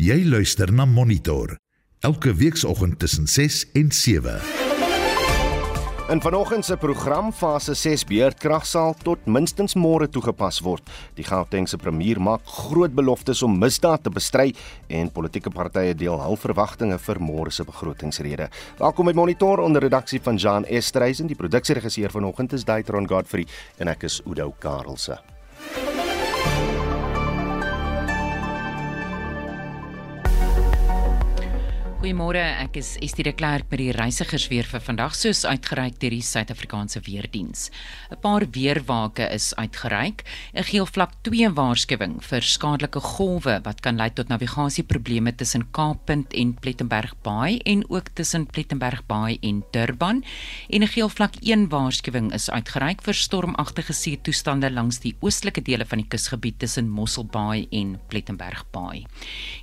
Jy luister na Monitor elke weekoggend tussen 6 en 7. In vanoggend se program fase 6 beurtkrag sal tot minstens môre toegepas word. Die Gautengse premier maak groot beloftes om misdaad te bestry en politieke partye deel hul verwagtinge vir môre se begrotingsrede. Welkom by Monitor onder redaksie van Jean Estreisen. Die produksieregisseur vanoggend is Daitron Godfrey en ek is Udo Karlse. Goeiemôre, ek is Estie de Klerk by die reisigers weer vir vandag soos uitgereik deur die Suid-Afrikaanse Weerdiens. 'n Paar weerwake is uitgereik, 'n geel vlak 2 waarskuwing vir skadelike golwe wat kan lei tot navigasieprobleme tussen Kaappunt en Plettenberg Baai en ook tussen Plettenberg Baai en Durban en 'n geel vlak 1 waarskuwing is uitgereik vir stormagtige see toestande langs die oostelike dele van die kusgebied tussen Mossel Baai en Plettenberg Baai.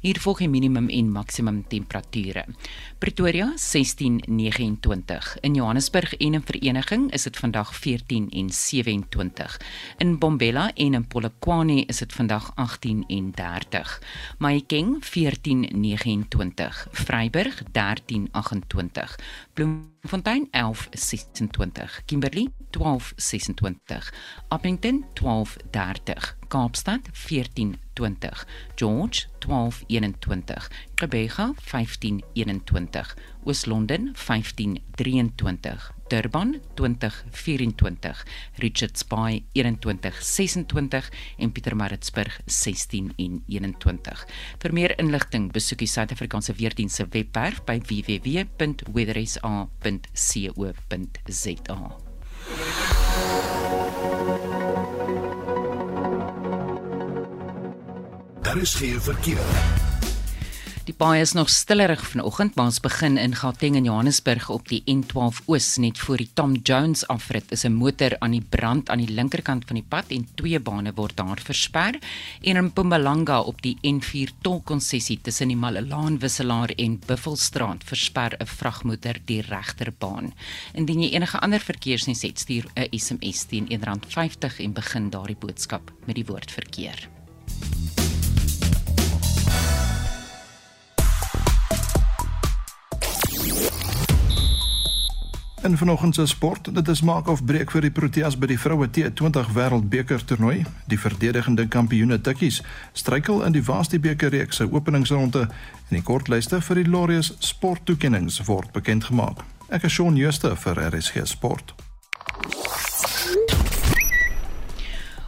Hier volg die minimum en maksimum temperatuur temperature. Pretoria 16:29. In Johannesburg en in Vereniging is dit vandag 14 en 27. In Bombela en in Polokwane is dit vandag 18 en 30. Mahikeng 14:29. Vryburg 13:28. Bloemfontein 11:26. Kimberley 12:26. Appington 12:30. Kaapstad 14:20, George 12:21, Gqeberha 15:21, Oos-London 15:23, Durban 20:24, Richards Bay 21:26 en Pietermaritzburg 16:21. Vir meer inligting besoek die Suid-Afrikaanse Weerdienste se webwerf by www.weatherisa.co.za. Daar is geen verkeer. Die paai is nog stillerig vanoggend, maar ons begin in Gauteng en Johannesburg op die N12 Oos net voor die Tom Jones afrit. Is 'n motor aan die brand aan die linkerkant van die pad en twee bane word daar versper. En in Mpumalanga op die N4 tolkonssessie tussen die Malelaan wisselaar en Buffelsstraat versper 'n vragmotor die regterbaan. Indien jy enige ander verkeersnuus het, stuur 'n SMS teen R1.50 en begin daardie boodskap met die woord verkeer. In vanoggend se sport, dit is maak of breek vir die Proteas by die vroue T20 Wêreldbeker toernooi. Die verdedigende kampioene Tikkies struikel in die Vastie beker reeks se openingsronde en die kortlyste vir die Laureus sporttoekenninge word bekend gemaak. Ek is Shaun Schuster vir RSG Sport.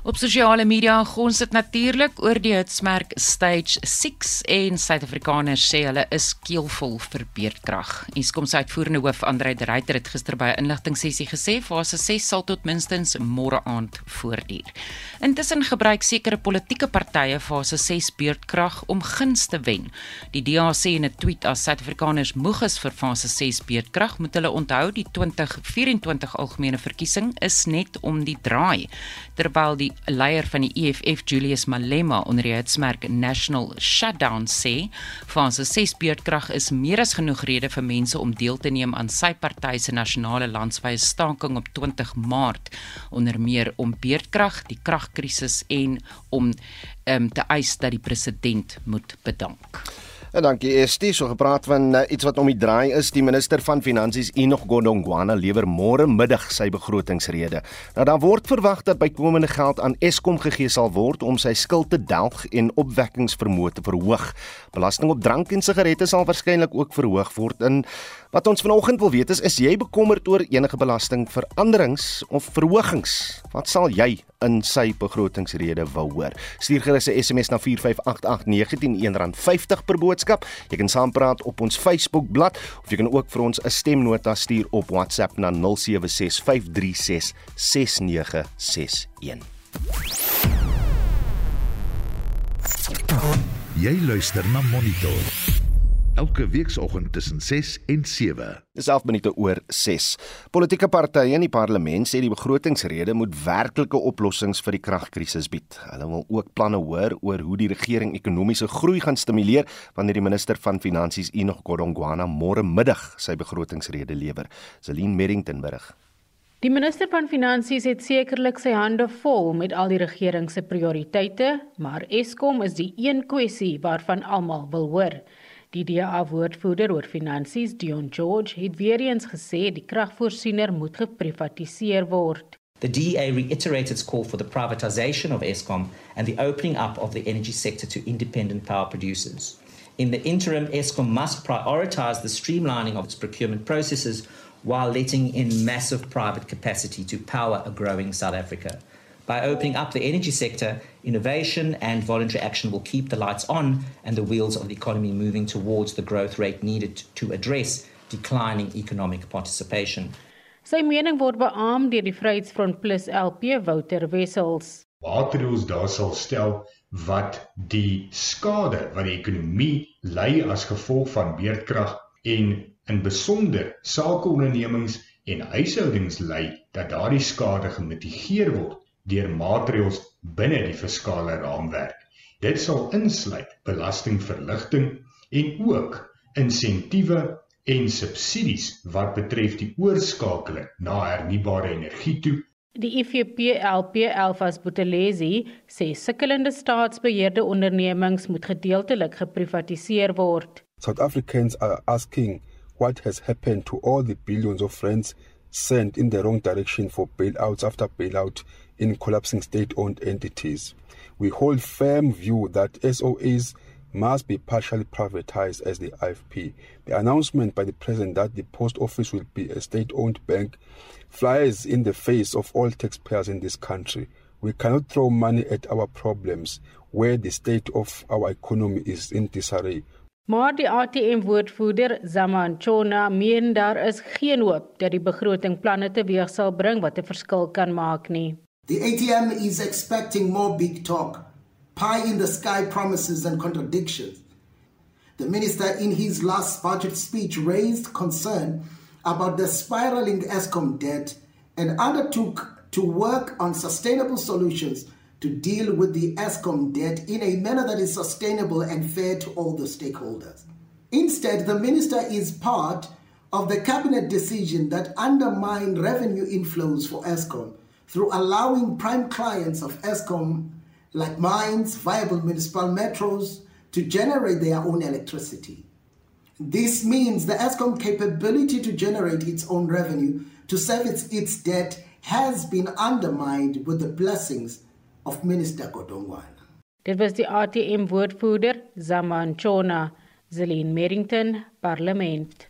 Op sosiale media gons dit natuurlik oor die hitsmerk Stage 6 en Suid-Afrikaners sê hulle is keelvol vir beerdkrag. Eskom se uitvoerende hoof Andre de Ruyter het gister by 'n inligtingsessie gesê fase 6 sal tot minstens môre aand voortduur. Intussen gebruik sekere politieke partye fase 6 beerdkrag om guns te wen. Die DA sê in 'n tweet as Suid-Afrikaners moeg is vir fase 6 beerdkrag, moet hulle onthou die 2024 algemene verkiesing is net om die draai terwyl die leier van die EFF Julius Malema onder die hitsmerk National Shutdown sê fase 6 beurtkrag is meer as genoeg rede vir mense om deel te neem aan sy party se nasionale landwyse staking op 20 Maart onder meer om beurtkrag, die kragkrisis en om um, te eis dat die president moet bedank. En dankie Estie, so gepraat van uh, iets wat om die draai is. Die minister van Finansies Enoch Godongwana lewer môre middag sy begrotingsrede. Nou daar word verwag dat bykomende geld aan Eskom gegee sal word om sy skuld te delg en opwekkingsvermoë te verhoog. Belasting op drank en sigarette sal waarskynlik ook verhoog word. In wat ons vanoggend wil weet is, is jy bekommerd oor enige belastingveranderings of verhogings? Wat sal jy in sy begrotingsrede wou hoor? Stuur gerus 'n SMS na 4588919 R50 per boodskap. Jy kan saampraat op ons Facebook bladsy of jy kan ook vir ons 'n stemnota stuur op WhatsApp na 0765366961. Jy luister na Monitor elke weekoggend tussen 6 en 7. Dis 11 minute oor 6. Politieke partye in die parlement sê die begrotingsrede moet werklike oplossings vir die kragkrisis bied. Hulle wil ook planne hoor oor hoe die regering ekonomiese groei gaan stimuleer wanneer die minister van Finansies Enoch Godongwana môre middag sy begrotingsrede lewer. Celine Merrington berig. Die minister van Finansies het sekerlik sy hande vol met al die regering se prioriteite, maar Eskom is die een kwessie waarvan almal wil hoor. Die DA woordvoerder oor finansies, Dion George, het weer eens gesê die kragvoorsiener moet geprivatiseer word. The DA reiterated its call for the privatization of Eskom and the opening up of the energy sector to independent power producers. In the interim, Eskom must prioritize the streamlining of its procurement processes while letting in massive private capacity to power a growing South Africa. By opening up the energy sector, innovation and voluntary action will keep the lights on and the wheels of the economy moving towards the growth rate needed to address declining economic participation. Sy mening word beamoen deur die Vryheidsfront Plus LP Wouter Wessels. Waterloos daar sal stel wat die skade wat die ekonomie ly as gevolg van beerdkrag en in besonder sakeondernemings en huishoudings lei dat daardie skade gemitigeer word deur maatreëls binne die fiskale raamwerk. Dit sal insluit belastingverligting en ook insentiewe en subsidies wat betref die oorskakeling na hernubare energie toe. Die IFP LP Alfas Buthelezi sê sukkelende staatsbeheerde ondernemings moet gedeeltelik geprivatiseer word. South Africans are asking what has happened to all the billions of rands sent in the wrong direction for bailouts after bailout in collapsing state-owned entities. We hold firm view that SOAs must be partially privatized as the IFP. The announcement by the president that the post office will be a state-owned bank flies in the face of all taxpayers in this country. We cannot throw money at our problems where the state of our economy is in disarray. Maar die ATM woordvoerder Zaman Chona meen daar is geen hoop dat die begroting planne teweeg sal bring wat 'n verskil kan maak nie. The ATM is expecting more big talk, pie in the sky promises and contradictions. The minister in his last budget speech raised concern about the spiraling Eskom debt and undertook to work on sustainable solutions to deal with the ESCOM debt in a manner that is sustainable and fair to all the stakeholders. Instead, the minister is part of the cabinet decision that undermined revenue inflows for ESCOM through allowing prime clients of ESCOM, like mines, viable municipal metros, to generate their own electricity. This means the ESCOM capability to generate its own revenue to service its debt has been undermined with the blessings of Minister Godongwana. Dit was die ATM woordvoerder Zaman Chona, Zelin Merrington, Parlement.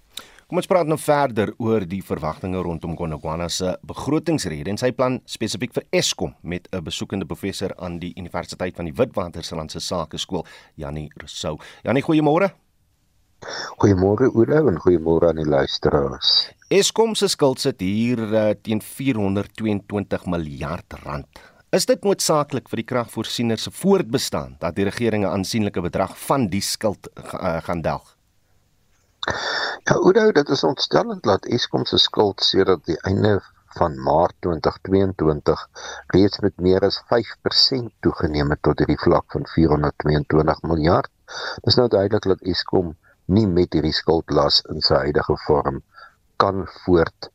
Kom ons praat nou verder oor die verwagtinge rondom Godongwana se begrotingsrede en sy plan spesifiek vir Eskom met 'n besoekende professor aan die Universiteit van die Witwatersrand se Sakeskool, Jannie Rousseau. Jannie, goeiemôre. Goeiemôre Oudo en goeiemôre aan die luisteraars. Eskom se skuld sit hier uh, teen 422 miljard rand. Is dit noodsaaklik vir die kragvoorsieners se voortbestaan dat die regering 'n aansienlike bedrag van die skuld uh, gaan delg? Ja, Oudo, dit is ontstellend dat Eskom se skuld sedert die einde van Maart 2022 reeds met meer as 5% toegeneem het tot hierdie vlak van 422 miljard. Dit is nou duidelik dat Eskom nie met hierdie skuldlas in sy huidige vorm kan voort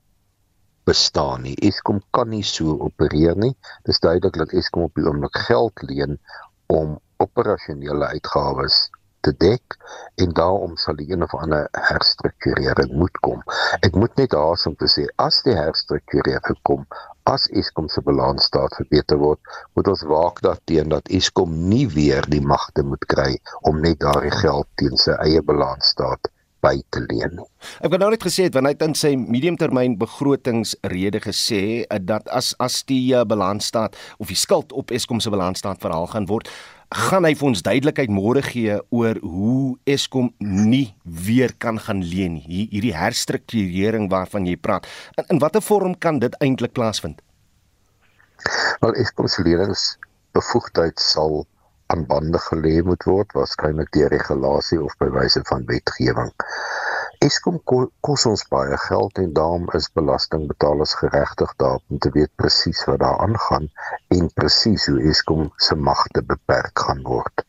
bestaan nie. Eskom kan nie so opereer nie. Dis duidelik dat Eskom op die oomblik geld leen om operasionele uitgawes te dek en daarom sal die een of ander herstrukturering moet kom. Ek moet net haas om te sê as die herstrukturering kom, as Eskom se balansstaat verbeter word, moet ons waak daarteen dat Eskom nie weer die magte moet kry om net daardie geld teen sy eie balansstaat by te leen. Ek het nou net gesê het wanneer hy in sy mediumtermyn begrotingsrede gesê eh, dat as as die uh, balansstaat of die skuld op Eskom se balansstaat verhaal gaan word, gaan hy vir ons duidelikheid môre gee oor hoe Eskom nie weer kan gaan leen nie. Hierdie herstrukturering waarvan jy praat. In, in watter vorm kan dit eintlik plaasvind? Wel Eskom se ledensbevoegdheid sal aan bande gelê moet word waarskynlik deur regulasie of by wyse van wetgewing. Eskom kos ons baie geld en daarom is belastingbetalers geregtig daarop om te weet presies wat daar aangaan en presies hoe Eskom se magte beperk gaan word.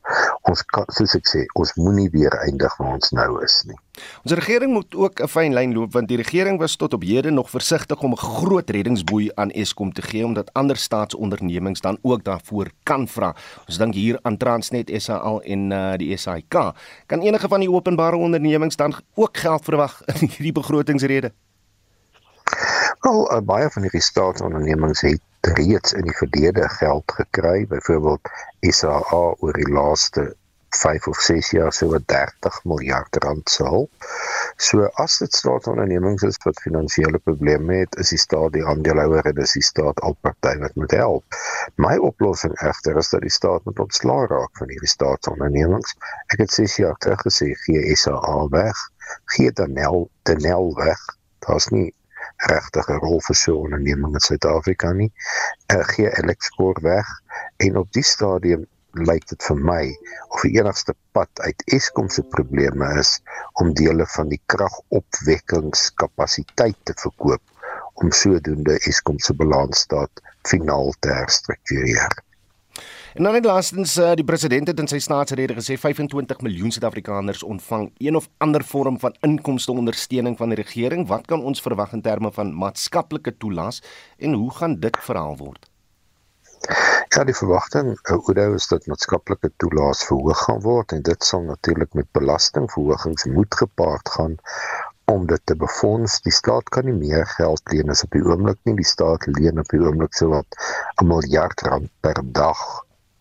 ons kan, soos ek sê, ons moenie weer eindig waar ons nou is nie. Ons regering moet ook 'n fyn lyn loop want die regering was tot op hede nog versigtig om 'n groot reddingsboei aan Eskom te gee omdat ander staatsondernemings dan ook daarvoor kan vra. Ons dink hier aan Transnet SAL en uh, die SAIK. Kan enige van die openbare ondernemings dan ook geld verwag in hierdie begrotingsrede? Wel, uh, baie van hierdie staatsondernemings het reeds in die verlede geld gekry, byvoorbeeld SAA oor die laaste 5 of 6 jaar so wat 30 miljard rand se hulp. So as dit staatsondernemings is wat finansiële probleme het, is die staat die aandeelhouer en dis die staat alparty wat moet help. My oplossing egter is dat die staat moet ontslaa raak van hierdie staatsondernemings. Ek het 6 jaar terug gesê gee SAA weg, gee Danel Danel weg. Daar's nie regtig 'n rol vir so 'n onderneming in Suid-Afrika nie. Uh, gee Elexkor weg en op die stadium lyk dit vir my of die enigste pad uit Eskom se probleme is om dele van die kragopwekkingskapasiteit te verkoop om sodoende Eskom se balansstaat finaal te herstruktureer. En dan net laastens uh, die president het in sy staatsrede gesê 25 miljoen Suid-Afrikaners ontvang een of ander vorm van inkomste ondersteuning van die regering. Wat kan ons verwag in terme van maatskaplike toelaas en hoe gaan dit verhaal word? Ja, die verwagting uh, Oudo is dat maatskaplike toelaas verhoog gaan word en dit sal natuurlik met belastingverhogings moet gepaard gaan om dit te befonds. Die staat kan nie meer geld leen as op die oomblik nie. Die staat leen op die oomblik sowat 'n miljard rand per dag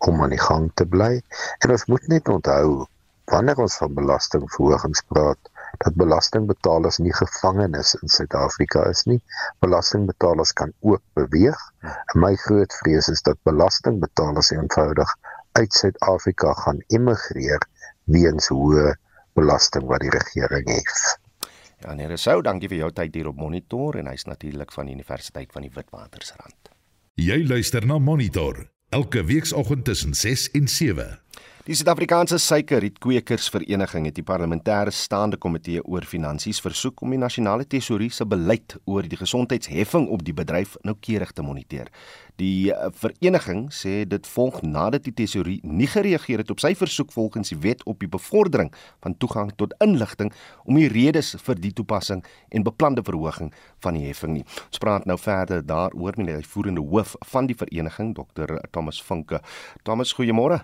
om aan die gang te bly. En ons moet net onthou wanneer ons van belastingverhogings praat, dat belastingbetalers nie gevangenes in Suid-Afrika is nie. Belastingbetalers kan ook beweeg. En my groot vrees is dat belastingbetalers eenvoudig uit Suid-Afrika gaan immigreer weens hoë belasting wat die regering het. Ja, nee, Rousseau, dankie vir jou tyd hier op Monitor en hy's natuurlik van die Universiteit van die Witwatersrand. Jy luister na Monitor elke weekoggend tussen 6 en 7. Die Suid-Afrikaanse Suikerrietkwekersvereniging het die parlementêre staande komitee oor finansies versoek om die nasionale tesourie se beleid oor die gesondheidsheffing op die bedryf noukeurig te moniteer. Die eh, vereniging sê dit volg nadat die tesourie nie gereageer het op sy versoek volgens die wet op die bevordering van toegang tot inligting om die redes vir die toepassing en beplande verhoging van die heffing nie. Ons praat nou verder daaroor met die uitvoerende hoof van die vereniging, Dr. Thomas Vinke. Thomas, goeiemôre.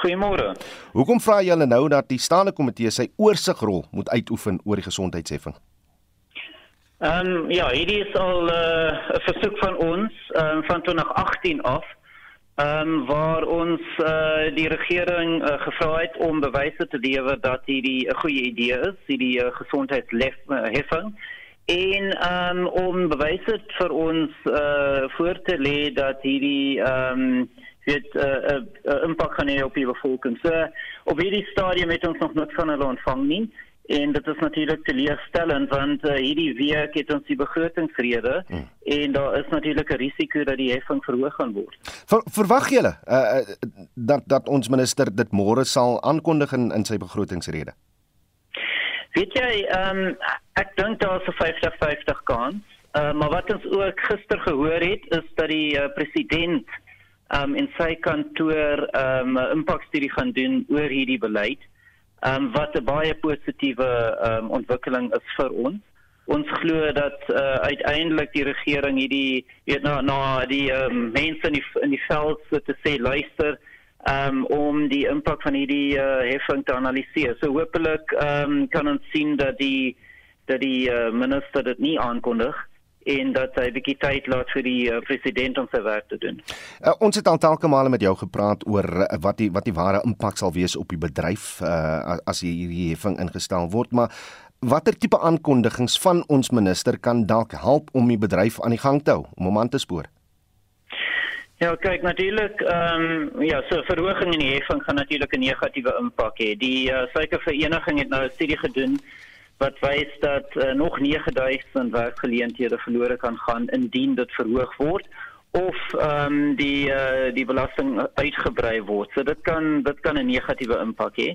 Goeiemôre. Hoekom vra julle nou dat die staande komitee sy oorsigrol moet uitoefen oor die gesondheidsheffing? Ehm um, ja, hierdie is al eh, 'n uh, versoek van ons um, van 2018 af. Ehm um, waar ons uh, die regering uh, gevra het om bewyse te lewer dat hierdie 'n goeie idee is, hierdie uh, gesondheidsheffing en um, om bewyse vir ons uh, voor te lê dat hierdie ehm um, weet 'n uh, uh, uh, impak gaan hê op die bevolking. So op hierdie stadium het ons nog niks van hulle ontvang nie en dit is natuurlik teleurstellend want uh, hierdie week het ons die begrotingsrede hmm. en daar is natuurlik 'n risiko dat die heffing verhoog gaan word. Ver, verwag julle uh, dat dat ons minister dit môre sal aankondig in, in sy begrotingsrede? Weet jy, um, ek dink daar is 'n 50-50 kans. Uh, maar wat ons ook gister gehoor het is dat die uh, president um en sy kantoor um 'n impakstudie gaan doen oor hierdie beleid. Um wat 'n baie positiewe um ontwikkeling is vir ons. Ons glo dat uh, uiteindelik die regering hierdie weet na na die um, mense in die in die veld so te sê luister um om die impak van hierdie uh, heffing te analiseer. So hopelik um kan ons sien dat die dat die uh, minister dit nie aankondig en dat hy bietjie tyd laat vir die uh, president om sy werk te doen. Uh, ons het al telke male met jou gepraat oor uh, wat die wat die ware impak sal wees op die bedryf uh, as hierdie heffing ingestel word, maar watter tipe aankondigings van ons minister kan dalk help om die bedryf aan die gang te hou, om hom aan te spoor? Ja, kyk natuurlik, ehm um, ja, so verhoging in die heffing gaan natuurlik 'n negatiewe impak hê. Die uh, suikervereniging het nou 'n studie gedoen wat wys dat uh, nog 9000 werkgeleenthede verlore kan gaan indien dit verhoog word of ehm um, die uh, die belasting uitgebrei word. So dit kan dit kan 'n negatiewe impak hê.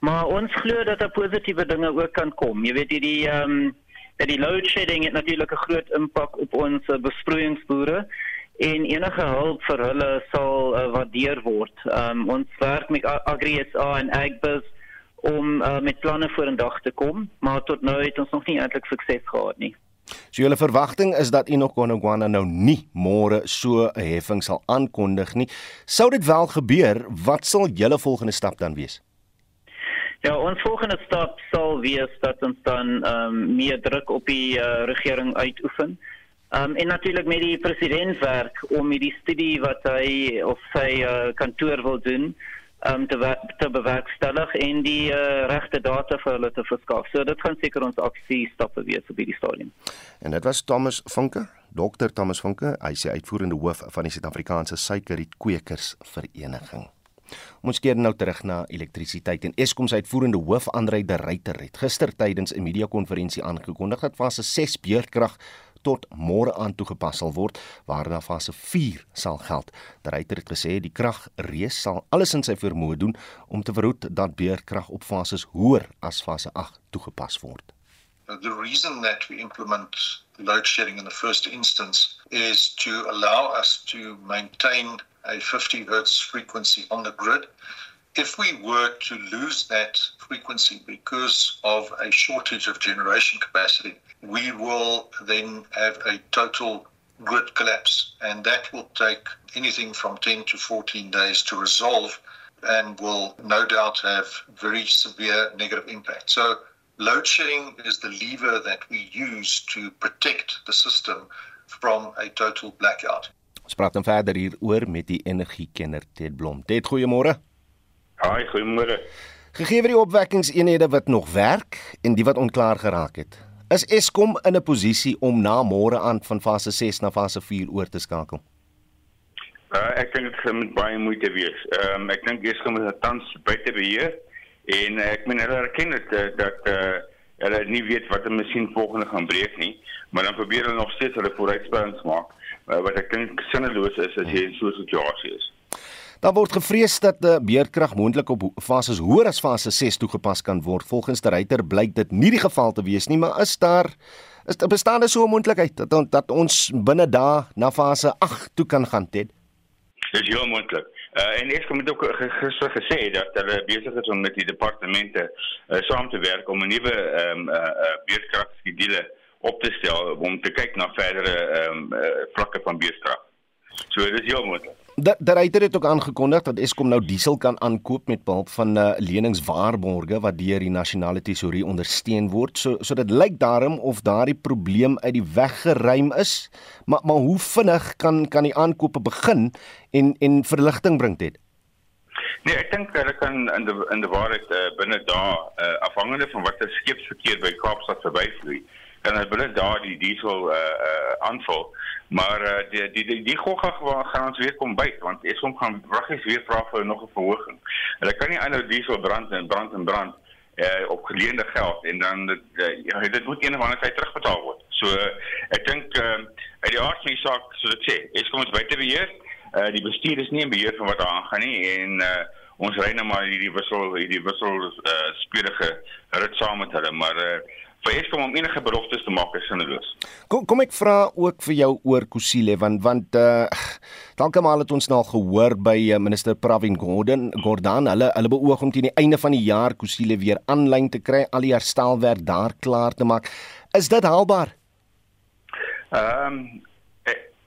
Maar ons glo dat daar positiewe dinge ook kan kom. Jy weet hierdie ehm um, dat die load shedding het natuurlik 'n groot impak op ons besproeiingsboere en enige hulp vir hulle sal uh, waardeer word. Um, ons werk met AgriSA en Agbus om uh, met planne vorendag te kom, maar tot nou het ons nog nie eintlik sukses gehad nie. So julle verwagting is dat Enoch Gonogwana nou nie môre so 'n heffing sal aankondig nie. Sou dit wel gebeur, wat sal julle volgende stap dan wees? Ja, ons volgende stap sal wees dat ons dan ehm um, meer druk op die uh, regering uitoefen. Ehm um, en natuurlik met die president werk om die studie wat hy of sy uh, kantoor wil doen um, te, te bewerkstellig en die uh, regte data vir hulle te verskaf. So dit gaan seker ons aksie stappe wees op hierdie stadium. En dit was Thomas Funke, Dr Thomas Funke, hy is uitvoerende hoof van die Suid-Afrikaanse Suikerriet Kweekers Vereniging. Ons keer nou terug na elektrisiteit en Eskom se uitvoerende hoof Andrei de Ruyter het gister tydens 'n media konferensie aangekondig dat fase 6 beurtkrag tot môre aan toegepas sal word waarna fase 4 sal geld. Die ryter het gesê die kragrees sal alles in sy vermoë doen om te verhoed dat beerkrag op fases hoër as fase 8 toegepas word. The reason that we implement load shedding in the first instance is to allow us to maintain a 50 hertz frequency on the grid if we were to lose that frequency because of a shortage of generation capacity, we will then have a total grid collapse. And that will take anything from 10 to 14 days to resolve and will no doubt have very severe negative impact. So, load shedding is the lever that we use to protect the system from a total blackout. Ons praat dan verder hier oor met die energiekenner Ted Blom. Ted, goeiemôre. Haai, goeiemôre. Gegee vir die opwekkingseenhede wat nog werk en die wat onklaar geraak het, is Eskom in 'n posisie om na môre aan van fase 6 na fase 4 oor te skakel. Uh, ek dink dit gaan baie moeite wees. Ehm um, ek dink Eskom is tans buite beheer en ek meen hulle erken dit uh, dat uh, hulle nie weet wat 'n masjien volgende gaan breek nie, maar dan probeer hulle nog steeds hulle vooruitspellings maak uh, wat ek dink sinneloos is as jy in so 'n situasie is. Daar word gevrees dat die beerdkrag moontlik op fases hoër as fase 6 toegepas kan word. Volgens die ryter blyk dit nie die geval te wees nie, maar is daar is daar bestaande so 'n moontlikheid dat dat ons binne dae na fase 8 toe kan gaan, Ted? Dis heel moontlik. Uh, en ek het ook gister gesê dat hulle besig is om met die departemente uh, saam te werk om 'n nuwe ehm um, uh, uh, beerdkragskedule op te stel om te kyk na verdere ehm um, uh, vlakke van beerdkrag. So dit is heel moontlik. Dat die ryter het ook aangekondig dat Eskom nou diesel kan aankoop met behulp van uh, leningswaarborge wat deur die nasionale tesourie ondersteun word. So so dit lyk daarom of daardie probleem uit die weg geruim is. Maar maar hoe vinnig kan kan die aankope begin en en verligting bring dit? Nee, ek dink hulle kan in die in die waarheid uh, binne dae uh, afhangende van watter skeepsverkeer by Kaapstad verbyvloei, kan hulle binne dae die diesel uh, uh, aanvul. Maar uh, die die die, die gogga gaan ons weer kom byt want Eskom gaan wraggies weer vra vir nog 'n verhoging. Hulle kan nie aanhou diesel brand en brand en brand uh, op geleende geld en dan dit uh, dit moet een of ander tyd terugbetaal word. So uh, ek dink uh, uit die aard van die saak so dit sê Eskom is buite beheer. Uh, die bestuur is nie in beheer van wat daar aangaan nie en uh, ons ry nou maar hierdie wissel hierdie wissel uh, spelige rit saam met hulle maar uh, vir Eskom om enige beloftes te maak is sinneloos. Kom kom ek vra ook vir jou oor Kusile want want uh dalk maar het ons nou gehoor by uh, minister Pravin Gordhan Gordhan hulle hulle beoog om teen die einde van die jaar Kusile weer aanlyn te kry, al die herstelwerk daar klaar te maak. Is dit haalbaar? Ehm um,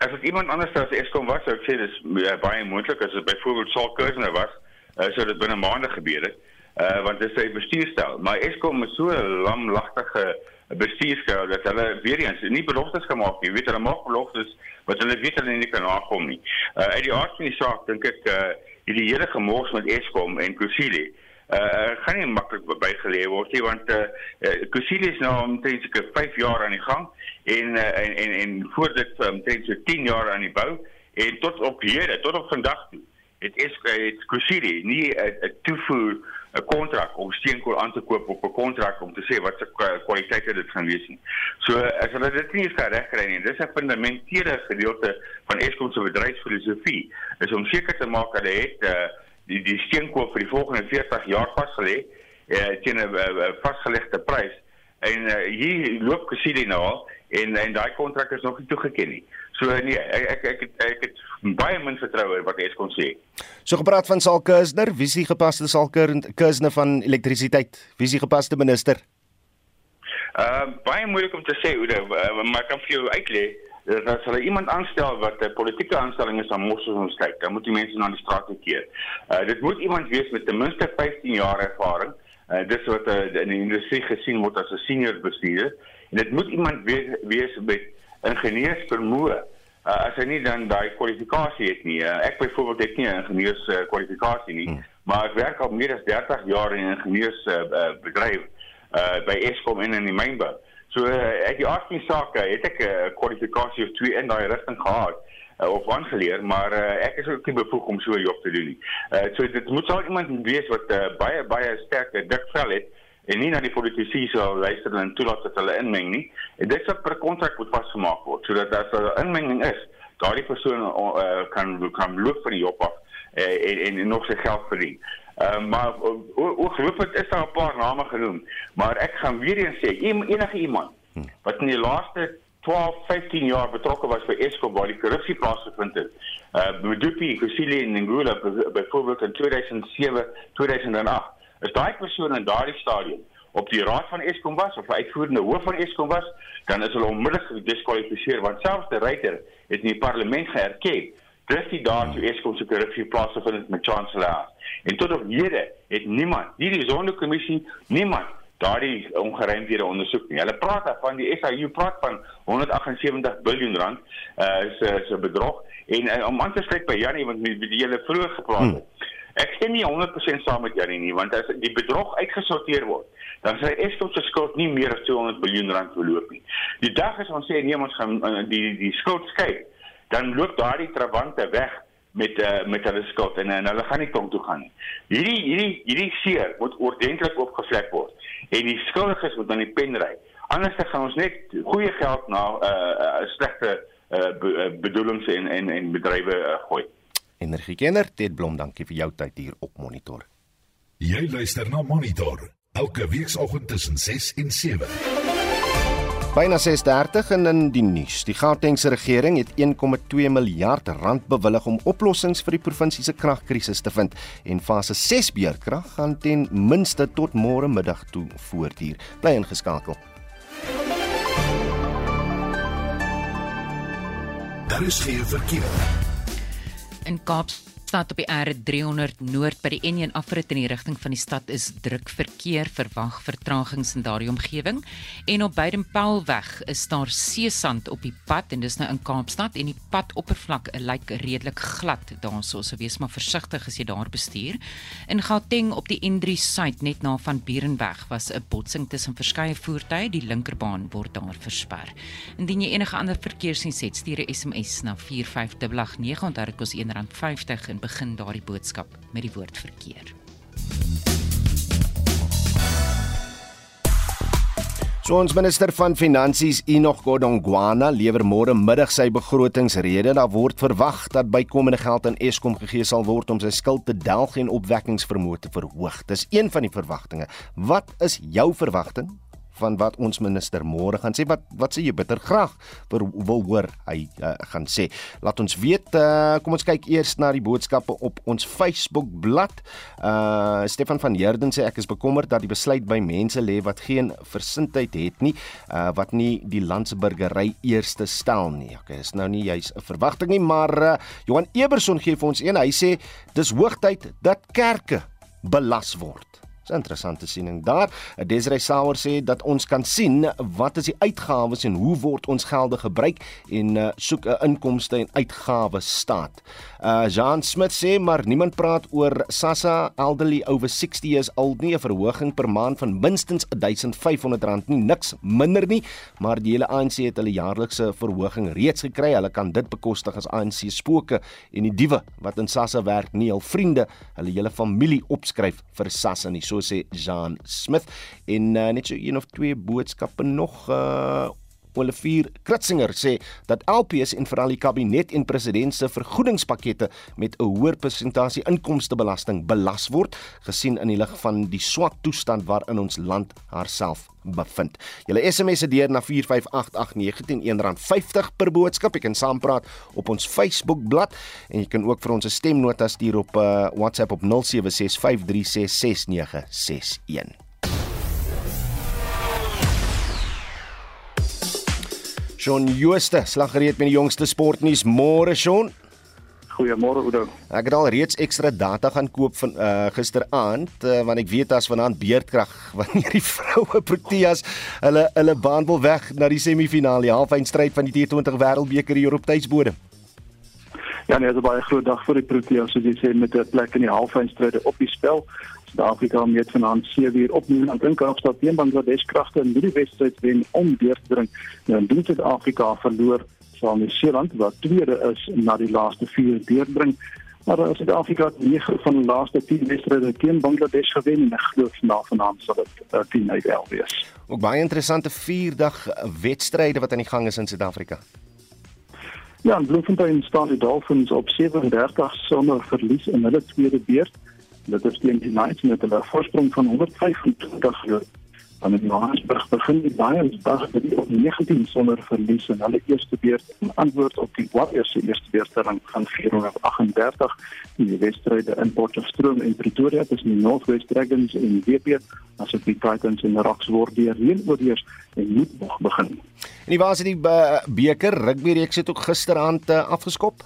as dit iemand anders as Eskom was, sou ek sê dis baie moontlik as dit byvoorbeeld Saul Kersner was, uh, sou dit binne maande gebeur het uh, want dit is sy bestuursstyl. Maar Eskom is so 'n lamlagtige bestuursstyl dat hulle weer eens nie beloftes gemaak nie. Jy weet hulle maak beloftes wat hulle weet hulle nie kan nakom nie. Uh, uit die aard van die saak dink ek uh, hierdie hele gemors met Eskom en Kusile uh gaan nie maklik bygeleë word nie want uh, uh Kusile is nou omtrent seker 5 jaar aan die gang en uh, en en en voor dit omtrent so 10 jaar aan die bou en tot op hede tot op vandag toe het is het Kusile nie 'n toevoer 'n kontrak om steenkool aan te koop op 'n kontrak om te sê wat se kwaliteite dit gaan wees nie. So as hulle dit nie eens regkry nie, dis 'n fundamentele gedeelte van Eskom se bedryfsfilosofie, is om seker te maak hulle het uh, die die steenkool vir die volgende 40 jaar vasgelê uh, teen 'n uh, vasgelegde prys. En uh, hier loop Kusile nou en en daai kontrak is nog nie toegeken nie. So nee, ek ek ek, ek, ek het baie min vertroue wat Eskom sê. So gepraat van Saul Kursner, wie is die gepaste Saul Kursner van elektrisiteit? Wie is die gepaste minister? Uh baie moeilik om te sê hoe dit uh, maar kan vir jou uitlê dat as hulle iemand aanstel wat 'n politieke aanstelling is, dan moet ons kyk. Dan moet die mense na die straat keer. Uh dit moet iemand wees met ten minste 15 jaar ervaring. Uh dis wat uh, in die industrie gesien word as 'n senior bestuurder. En dit moet iemand wees, wees met ingenieursvermoë. Uh, as hy nie dan daai kwalifikasie het nie. Uh, ek byvoorbeeld het nie 'n ingenieurs uh, kwalifikasie nie, hmm. maar ek werk al meer as 30 jaar in 'n ingenieurs uh, uh, bedryf uh, by Eskom en in die mynbou. So uh, ek die aardse sake het ek 'n uh, kwalifikasie of twee in daai rigting gehad uh, of aangeleer, maar uh, ek is ook nie bevoeg om so 'n job te doen nie. Uh, so dit moet sou iemand wees wat uh, baie baie sterk dik vel het en nie na die politici sou luister en toelaat dat hulle inmeng nie. En dit sou per kontrak moet vasgemaak word sodat as daar inmenging is, daardie persoon uh, kan kan loop vir die job af uh, en, en nog sy geld verdien. Ehm uh, maar hoop dit is daar 'n paar name genoem, maar ek gaan weer eens sê enige iemand wat in die laaste 12, 15 jaar betrokke was by Eskom waar die korrupsie plaasgevind het. Uh Medupi, Kusile en Ngula byvoorbeeld in 2007, 2008 As daai persoon in daardie stadium op die raad van Eskom was of uitvoerende hoof van Eskom was, dan is hulle onmiddellik gediskwalifiseer want selfs die ryter het in die parlement geerken dis die daad toe Eskom se korrupsie plaasgevind met chancellor. En tot op hede het niemand, nie die sondekommissie, niemand daardie ongeruimdhede ondersoek nie. Hulle praat van die SIU praat van 178 miljard rand uh se se bedrog en uh, om aan te sluit by Janie want met die hele vroeër gepraat het. Hmm. Ek stem nie 100% saam met Janie nie, want as die bedrog uitgesorteer word, dan sê Eskom se skuld nie meer as 200 miljard rand verloop nie. Die dag as ons sê nee, ons gaan uh, die die skuld skei, dan loop daardie trawante weg met uh, met hulle skuld en, en hulle gaan nie kom toe gaan nie. Hierdie hierdie hierdie seer moet ordentlik opgevlek word en die skuldiges moet dan die pen ry. Anders gaan ons net goeie geld na 'n uh, uh, slegte uh, be, bedoelings en en en bedrywe uh, gooi. Energiekenner Ted Blom, dankie vir jou tyd hier op Monitor. Jy luister na Monitor elke weekoggend tussen 6 en 7. Byna 6:30 en in die nuus. Die Gautengse regering het 1,2 miljard rand bewillig om oplossings vir die provinsie se kragkrisis te vind en fase 6 beurtkrag gaan ten minste tot môre middag toe voortduur. Bly ingeskakel. Daar is geen verkeer. In Kaapstad op die R300 Noord by die N1 afrit in die rigting van die stad is druk verkeer verwag vertragings in daardie omgewing en op Beitenpaulweg is daar seesand op die pad en dis nou in Kaapstad en die padoppervlak lyk redelik glad daarso so wees maar versigtig as jy daar bestuur. In Gauteng op die N3 suid net na van Burenweg was 'n botsing tussen verskeie voertuie, die linkerbaan word daar versper. Indien jy enige ander verkeersnuus het, stuur 'n SMS na 45889 onthou dit kos R1.50 en begin daardie boodskap met die woord verkeer. So ons minister van Finansies Enoch Godongwana lewer môre middag sy begrotingsrede. Daar word verwag dat bykomende geld aan Eskom gegee sal word om sy skuld te delg en opwekkingsvermoë te verhoog. Dis een van die verwagtinge. Wat is jou verwagting van wat ons minister môre gaan sê wat wat sê jy bitter graag vir wil hoor hy uh, gaan sê. Laat ons weet uh, kom ons kyk eers na die boodskappe op ons Facebook bladsy uh, Stefan van Heerden sê ek is bekommerd dat die besluit by mense lê wat geen versindheid het nie uh, wat nie die landsburgery eerste stel nie. Okay is nou nie jy's 'n verwagting nie maar uh, Johan Eberson gee vir ons een. Hy sê dis hoogtyd dat kerke belas word 'n interessante siening daar. Desiree Sauer sê dat ons kan sien wat is die uitgawes en hoe word ons gelde gebruik en uh, soek 'n inkomste en uitgawes staat. Uh Jean Smith sê maar niemand praat oor SASSA elderly over 60 years old nie 'n verhoging per maand van minstens R1500 nie niks minder nie, maar die hele ANC het hulle jaarlikse verhoging reeds gekry. Hulle kan dit bekostig as ANC spooke en die diewe wat in SASSA werk nie hul vriende, hulle hele familie opskryf vir SASSA nie. So sê Jean Smith. En uh, net so een of twee boodskappe nog uh Olivier Kritzinger sê dat LPS en veral die kabinet en president se vergoedingspakkette met 'n hoër persentasie inkomstebelasting belas word, gesien in die lig van die swak toestand waarin ons land haarself bevind. Julle SMS se deur na 45889 R50 per boodskap. Jy kan saampraat op ons Facebook bladsy en jy kan ook vir ons 'n stemnota stuur op uh, WhatsApp op 0765366961. Shaun Jooste, slaggereed met die jongste sportnuus. Môre Shaun. Goeiemôre Oudo. Ek het al reeds ekstra data gaan koop van uh, gisteraand uh, want ek weet as vanaand beerdkrag wanneer die vroue Proteas hulle hulle baan wil weg na die semifinale, halfeindstryd van die T20 Wêreldbeker hier op tydsbode. Ja, nee, dit is 'n baie groot dag vir die Proteas soos jy sê met 'n plek in die halfeindstryd op die spel. Suid-Afrika meet vanaand 7 uur op Nieuw-Zeeland in Kaapstad teen Bangladesh kragte in die wedstryd wen om deur te dring. Nou, in Suid-Afrika verloor sal Nieu-Seeland wat tweede is na die laaste 4 deurbring. Maar uh, Suid-Afrika het 9 van die laaste 10 wedstryde teen Bangladesh gewen en ek glo na vanaand sal dit uh, 10 uit 11 wees. Ook baie interessante 4-dag wedstryde wat aan die gang is in Suid-Afrika. Ja, in Bloemfontein staan die Dolphins op 37 sonder verlies in hulle tweede beurt. Dit is teen die Knights met 'n voorsprong van 125 aan die Johannesburg begin die Lions dag met die op 19 sonder verlies in hulle eerste beurt in antwoord op die Warriors se eerste beurtstelling van 438 in die wedstryde in Potchefstroom en Pretoria tussen die Northwest Dragons en WP as op die Titans en die Rocks word die reën oorheers en moet nog begin. En die waar is die beker rugby reeks het ook gisteraand uh, afgeskop?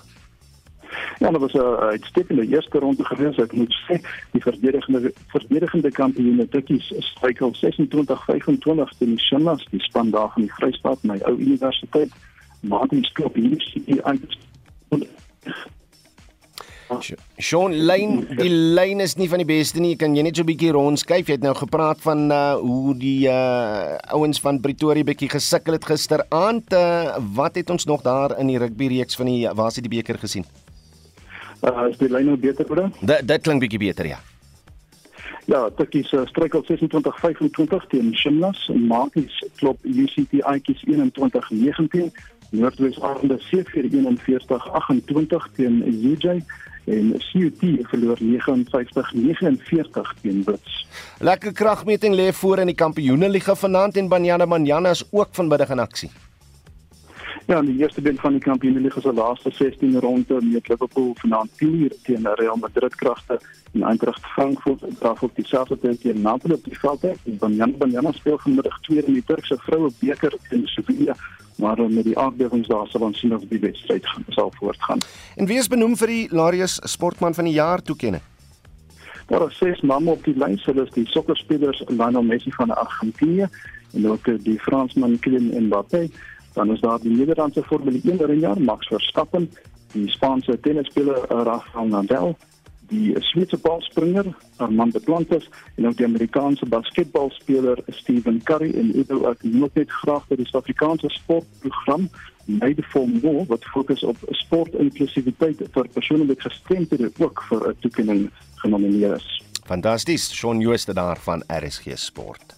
Ja, dat was 'n uitstekende eerste ronde gewees. Ek moet sê, die verdedigende verdedigende kampioene Tikkies struikel 26-25 teen die Shimmers, die span daar van die Vrystaat, my ou universiteit. Maar die skop hier sit die uit Sean Lane, die lyn is nie van die beste nie. Kan jy net so 'n bietjie rondskuif? Jy het nou gepraat van uh hoe die uh ouens van Pretoria bietjie gesukkel het gisteraand. Uh wat het ons nog daar in die rugby reeks van die waar het die beker gesien? Uh, is die lyn nou beter hoor? Dit dit klink bietjie beter ja. Ja, Tikkies uh, struikel 26-25 teen Shimlas en Maties klop UCT Aikies 21-19. Noordwes Arende 7-41-28 teen UJ en CUT verloor 59-49 teen Wits. Lekker kragmeting lê voor in die Kampioenligga vanaand en Banyana Banyana is ook vanmiddag in aksie. Ja, in die eerste been van die Kampioenligga se laaste 16 ronde met Liverpool vanaand 10 teen Real Madrid kragte en Eintracht Frankfurt draf op dieselfde tyd teen Napoli op die veld. En Jan Banjana speel vanmiddag tweede in die Turkse vroue beker in Sevilla maar met die aardbewings daar sal ons sien of die wedstryd sal voortgaan. En wie is benoem vir die Larius Sportman van die jaar toekenning? Daar is ses name op die lys, hulle is die sokkerspelers Lionel Messi van Argentinië en ook die Fransman Kylian Mbappé dan is daar die Nederlandse Formule 1 renjaer Max Verstappen, die Spaanse tennisspeler Rafael Nadal, die Switse balspringer Armand Duplantis en ook die Amerikaanse basketbalspeler Stephen Curry en Udo ook net graag vir die Suid-Afrikaanse sportprogram Made for More wat fokus op sportinklusiwiteit vir persone met gestremthede ook vir 'n toekenning genomineer is. Fantasties, Shaun Jooste daar van RSG Sport.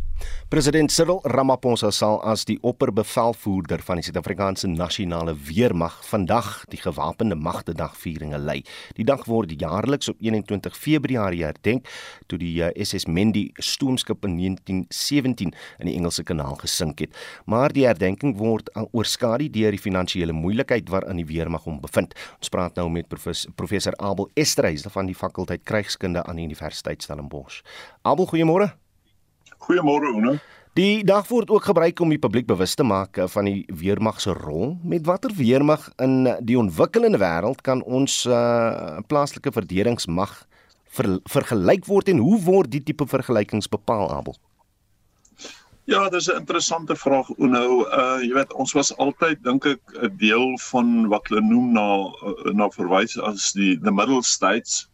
President Cyril Ramaphosa sal as die opperbevelvoerder van die Suid-Afrikaanse Nasionale Weermag vandag die gewapende magte dag vieringe lei. Die dag word jaarliks op 21 Februarie herdenk toe die eh, SS Mendi stoomskip in 1917 in die Engelse Kanaal gesink het. Maar die herdenking word oorskadu deur die finansiële moeilikheid waarin die weermag hom bevind. Ons praat nou met professor, professor Abel Estreys van die fakulteit krygskunde aan die Universiteit Stellenbosch. Abel, goeiemôre. Goeiemôre Oona. Die dag word ook gebruik om die publiek bewus te maak eh, van die weermag se rol. Met watter weermag in die ontwikkelende wêreld kan ons uh, plaaslike verdedigingsmag ver, vergelyk word en hoe word die tipe vergelykings bepaal, Abel? Ja, dis 'n interessante vraag Oona. Uh jy weet ons was altyd dink ek 'n deel van wat hulle noem na na verwys as die the middle states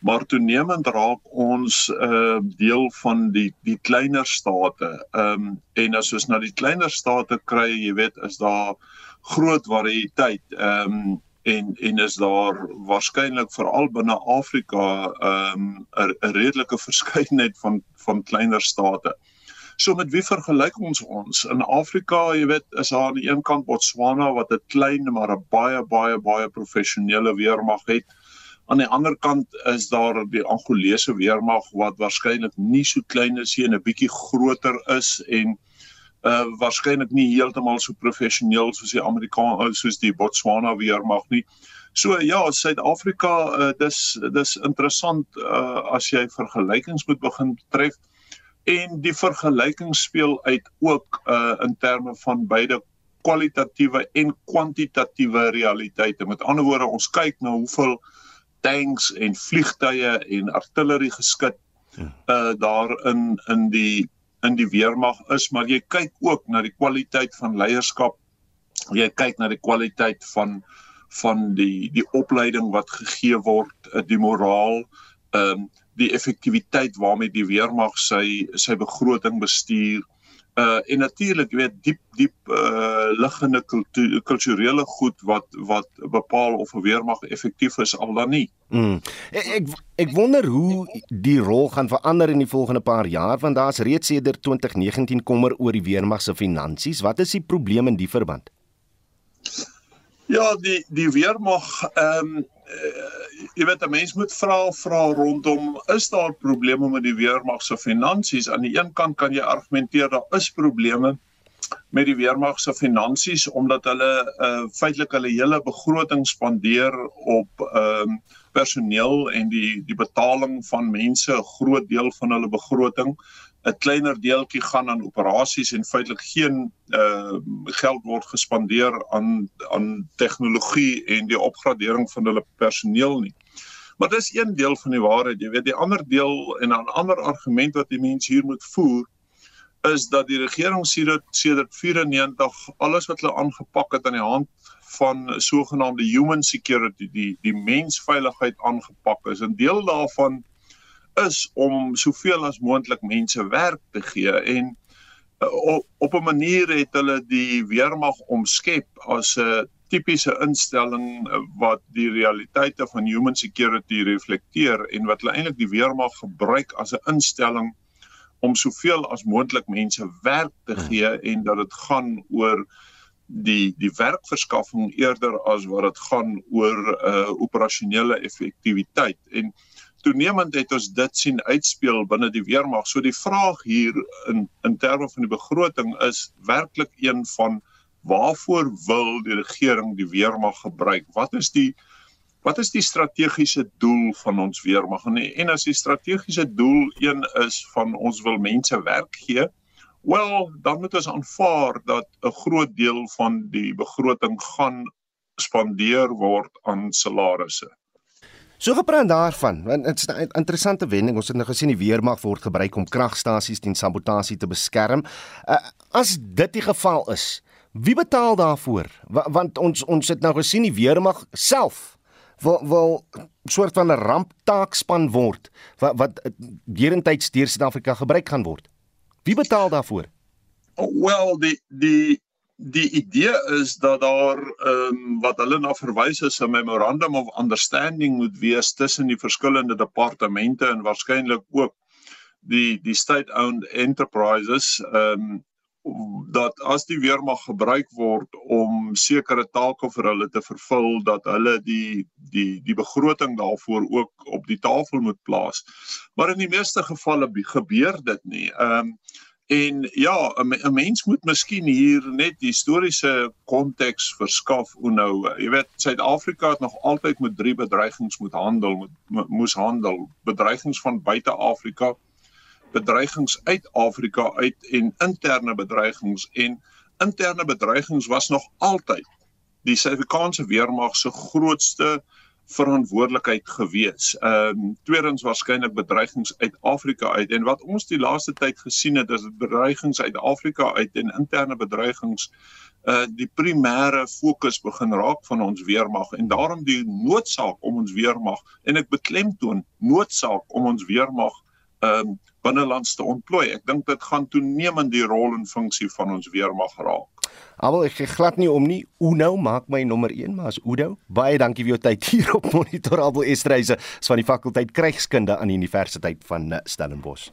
maar toenemend raak ons 'n uh, deel van die die kleiner state. Ehm um, en as ons na die kleiner state kry, jy weet, is daar groot variëteit. Ehm um, en en is daar waarskynlik veral binne Afrika ehm, 'n um, 'n redelike verskeidenheid van van kleiner state. So met wie vergelyk ons ons? In Afrika, jy weet, is daar aan die een kant Botswana wat 'n klein maar 'n baie baie baie professionele weermag het. Aan die ander kant is daar die Angolese weermag wat waarskynlik nie so klein is nie en 'n bietjie groter is en uh waarskynlik nie heeltemal so professioneel soos die Amerikaanse uh, soos die Botswana weermag nie. So ja, Suid-Afrika uh dis dis interessant uh as jy vergelykings moet begin tref en die vergelyking speel uit ook uh in terme van beide kwalitatiewe en kwantitatiewe realiteite. Met ander woorde, ons kyk na hoeveel tanks en vliegtye en artillerie geskit uh daar in in die in die weermag is, maar jy kyk ook na die kwaliteit van leierskap. Jy kyk na die kwaliteit van van die die opleiding wat gegee word, eh, die moraal, ehm um, die effektiwiteit waarmee die weermag sy sy begroting bestuur uh en natuurlik weet diep diep uh liggende kulturele goed wat wat bepaal of 'n weermag effektief is al dan nie. Mm. Ek, ek ek wonder hoe die rol gaan verander in die volgende paar jaar want daar's reeds sedert 2019 kommer oor die weermag se finansies. Wat is die probleem in die verband? Ja, die die weermag ehm um, uh, jy weet 'n mens moet vra vra rondom is daar probleme met die weermag se finansies? Aan die een kant kan jy argumenteer daar is probleme met die weermag se finansies omdat hulle uh, feitelik hulle hele begroting spandeer op ehm uh, personeel en die die betaling van mense 'n groot deel van hulle begroting 'n kleiner deeltjie gaan aan operasies en feitelik geen uh geld word gespandeer aan aan tegnologie en die opgradering van hulle personeel nie. Maar dis een deel van die waarheid, jy weet, die ander deel en 'n ander argument wat die mense hier moet voer is dat die regering sedert sedert 94 alles wat hulle aangepak het aan die hand van sogenaamde human security, die die mensveiligheid aangepak is. 'n Deel daarvan is om soveel as moontlik mense werk te gee en uh, op, op 'n manier het hulle die weermag omskep as 'n tipiese instelling uh, wat die realiteite van human security reflekteer en wat hulle eintlik die weermag gebruik as 'n instelling om soveel as moontlik mense werk te hmm. gee en dat dit gaan oor die die werkverskaffing eerder as wat dit gaan oor 'n uh, operasionele effektiwiteit en toenemend het ons dit sien uitspeel binne die weermag. So die vraag hier in in terme van die begroting is werklik een van waarvoor wil die regering die weermag gebruik? Wat is die wat is die strategiese doel van ons weermag? En, en as die strategiese doel een is van ons wil mense werk gee, wel, dan moet ons aanvaar dat 'n groot deel van die begroting gaan spandeer word aan salarisse. So gepraat daarvan, want dit's 'n interessante wending. Ons het nou gesien die weermag word gebruik om kragstasies teen sabotasie te beskerm. Uh, as dit die geval is, wie betaal daarvoor? Wa want ons ons het nou gesien die weermag self wil wil soort van 'n ramptaakspan word wat wat deurentyd deur Suid-Afrika gebruik gaan word. Wie betaal daarvoor? Well, die die die idee is dat daar ehm um, wat hulle na verwys is 'n memorandum of understanding moet wees tussen die verskillende departemente en waarskynlik ook die die state owned enterprises ehm um, dat as die weermag gebruik word om sekere take vir hulle te vervul dat hulle die die die begroting daarvoor ook op die tafel moet plaas. Maar in die meeste gevalle gebeur dit nie. Ehm um, En ja, 'n mens moet miskien hier net historiese konteks verskaf hoe nou, jy weet, Suid-Afrika het nog altyd met drie bedreigings moet handel, moet moes handel. Bedreigings van buite Afrika, bedreigings uit Afrika uit en interne bedreigings en interne bedreigings was nog altyd die Suid-Afrikaanse weermag se grootste verantwoordelikheid gewees. Ehm um, tweedens waarskynlik bedreigings uit Afrika uit en wat ons die laaste tyd gesien het is bedreigings uit Afrika uit en interne bedreigings uh die primêre fokus begin raak van ons weermag en daarom die noodsaak om ons weermag en ek beklemtoon noodsaak om ons weermag ehm um, binnelands te ontplooi. Ek dink dit gaan toenemend die rol en funksie van ons weermag raak. Almal ek glad nie om nie. Uno maak my nommer 1, maar as Udo. Baie dankie vir jou tyd hier op Monitor Abel Estreise van die fakulteit Krygskunde aan die Universiteit van Stellenbosch.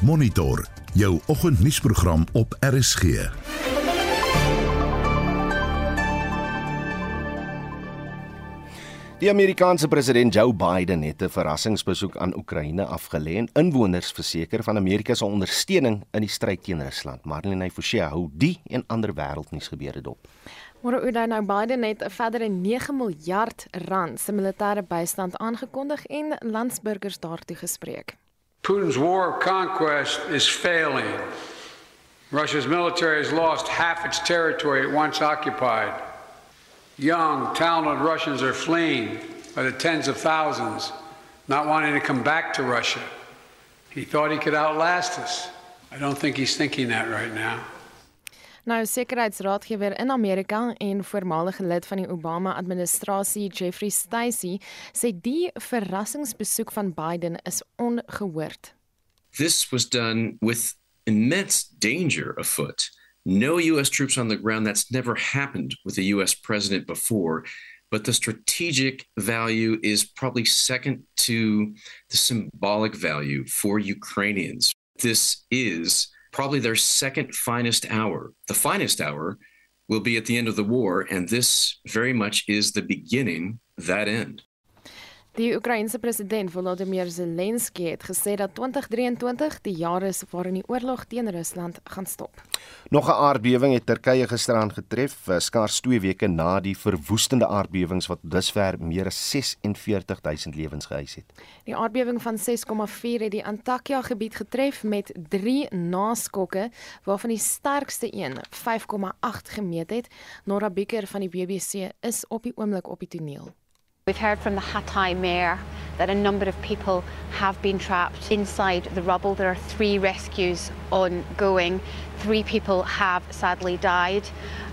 Monitor jou oggendnuusprogram op RSG. Die Amerikaanse president Joe Biden het 'n verrassingsbesoek aan Oekraïne afgelê en inwoners verseker van Amerika se ondersteuning in die stryd teen Rusland. Marlene Forsie hou die en ander wêreldnuus gebeure dop. Maar hoe dan nou Biden het 'n verdere 9 miljard rand se militêre bystand aangekondig en landsburgers daartoe gespreek. Putin's war of conquest is failing. Russia's military has lost half its territory it once occupied. Young, talented Russians are fleeing by the tens of thousands, not wanting to come back to Russia. He thought he could outlast us. I don't think he's thinking that right now. Nou sekuriteitsraadgewer in Amerika en voormalige lid van die Obama-administrasie Jeffrey Stacey sê die verrassingsbesoek van Biden is ongehoord. This was done with immense danger afoot. No U.S. troops on the ground. That's never happened with a U.S. president before. But the strategic value is probably second to the symbolic value for Ukrainians. This is probably their second finest hour. The finest hour will be at the end of the war, and this very much is the beginning, that end. Die Oekraïense president Volodymyr Zelensky het gesê dat 2023 die jaar is waarin die oorlog teen Rusland gaan stop. Nog 'n aardbewing het Turkye gisteraan getref, eh, skaars 2 weke na die verwoestende aardbewings wat dusver meer as 46000 lewens geëis het. Die aardbewing van 6,4 het die Antakya gebied getref met 3 naskokke, waarvan die sterkste een 5,8 gemeet het. Nora Becker van die BBC is op die oomblik op die toneel. We've heard from the Hatay mayor that a number of people have been trapped inside the rubble. There are three rescues ongoing. Three people have sadly died,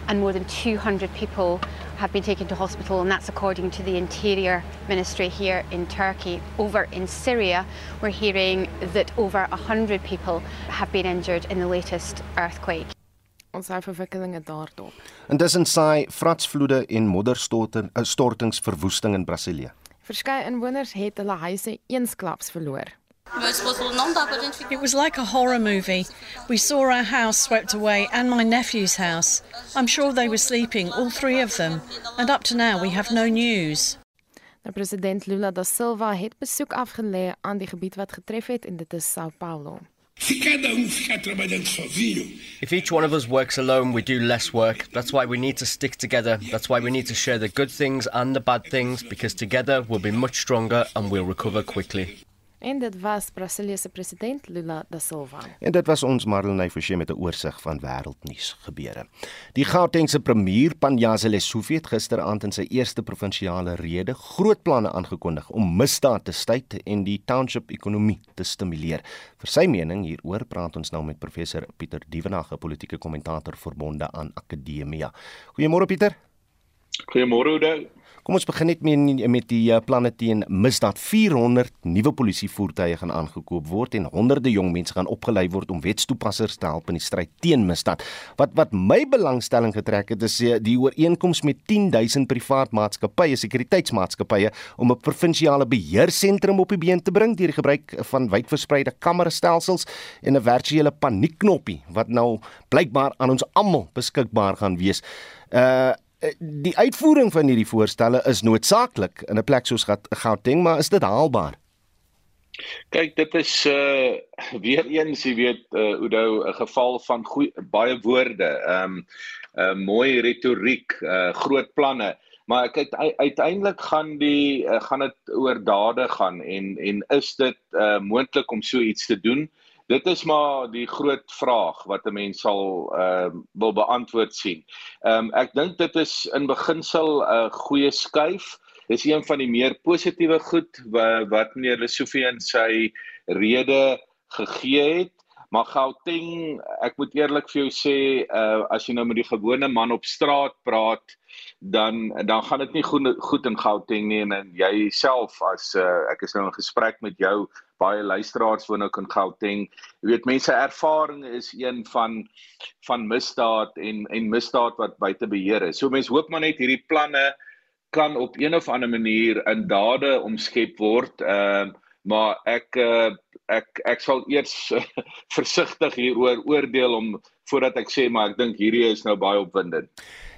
and more than 200 people have been taken to hospital, and that's according to the Interior Ministry here in Turkey. Over in Syria, we're hearing that over 100 people have been injured in the latest earthquake. Ons hou verwikkelinge daarop. Intussen saai fratsvloede en modderstortings verwoesting in Brasilië. Verskeie inwoners het hulle huise eensklaps verloor. It was like a horror movie. We saw our house swept away and my nephew's house. I'm sure they were sleeping, all three of them. And up to now, we have no news. Die president Lula da Silva het besoek afgelê aan die gebied wat getref het en dit is São Paulo. If each one of us works alone, we do less work. That's why we need to stick together. That's why we need to share the good things and the bad things, because together we'll be much stronger and we'll recover quickly. En dit was Brasilië se president Lula da Silva. En dit was ons Marlenae Forsie met 'n oorsig van wêreldnuus gebeure. Die Gautengse premier Panyaza Lesufi het gisteraand in sy eerste provinsiale rede groot planne aangekondig om misdaad te staai en die township ekonomie te stimuleer. Vir sy mening hieroor praat ons nou met professor Pieter Dievenage, 'n politieke kommentator verbonde aan Akademia. Goeiemôre Pieter. Goeiemôre Oude. Kom ons begin net met met die uh, planne teen misdaad. 400 nuwe polisievoertuie gaan aangekoop word en honderde jong mense gaan opgelei word om wetstoepassers te help in die stryd teen misdaad. Wat wat my belangstelling getrek het is uh, die ooreenkoms met 10000 privaat maatskappye, sekuriteitsmaatskappye om 'n provinsiale beheersentrum op die been te bring deur die gebruik van wydverspreide kamerastelsels en 'n virtuele paniekknoppie wat nou blykbaar aan ons almal beskikbaar gaan wees. Uh Eh, die uitvoering van hierdie voorstelle is noodsaaklik in 'n plek soos Gauteng, maar is dit haalbaar? Kyk, dit is uh weer eens, jy weet, uh Oudo, 'n geval van goeie baie woorde, ehm um, uh mooi retoriek, uh groot planne, maar ek het uiteindelik gaan die uh, gaan dit oor dade gaan en en is dit uh moontlik om so iets te doen? Dit is maar die groot vraag wat 'n mens sal ehm uh, wil beantwoord sien. Ehm um, ek dink dit is in beginsel 'n uh, goeie skuif. Dis een van die meer positiewe goed wat, wat meneer Lesofie in sy rede gegee het. Maar Gauteng, ek moet eerlik vir jou sê, uh as jy nou met die gewone man op straat praat, dan dan gaan dit nie goed goed in Gauteng nie en, en jy self as uh, ek is nou in gesprek met jou baie luisteraars woon ook in Gauteng. Jy weet mense ervaring is een van van misdaad en en misdaad wat buite beheer is. So mense hoop maar net hierdie planne kan op een of ander manier in dade omskep word. Ehm uh, maar ek uh, ek ek sal eers versigtig hieroor oordeel om voordat ek sê maar ek dink hierdie is nou baie opwindend.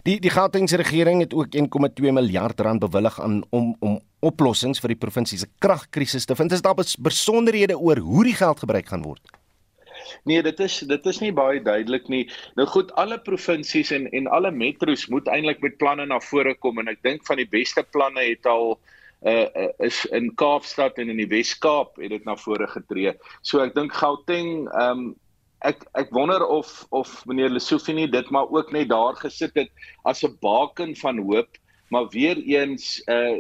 Die die Gautengse regering het ook 1,2 miljard rand bewillig aan om om oplossings vir die provinsie se kragkrisis te vind. Is daar besonderhede oor hoe die geld gebruik gaan word? Nee, dit is dit is nie baie duidelik nie. Nou goed, alle provinsies en en alle metro's moet eintlik met planne na vore kom en ek dink van die beste planne het al uh, is in Kaapstad en in die Wes-Kaap het dit na vore getree. So ek dink Gauteng ehm um, ek ek wonder of of meneer Lesofie nie dit maar ook net daar gesit het as 'n baken van hoop, maar weer eens uh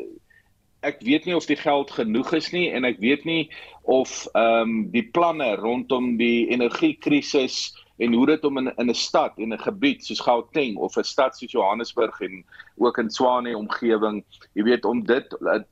ek weet nie of die geld genoeg is nie en ek weet nie of ehm um, die planne rondom die energiekrisis en hoe dit om in in 'n stad en 'n gebied soos Gauteng of 'n stad soos Johannesburg en ook in Tshwane omgewing, jy weet om dit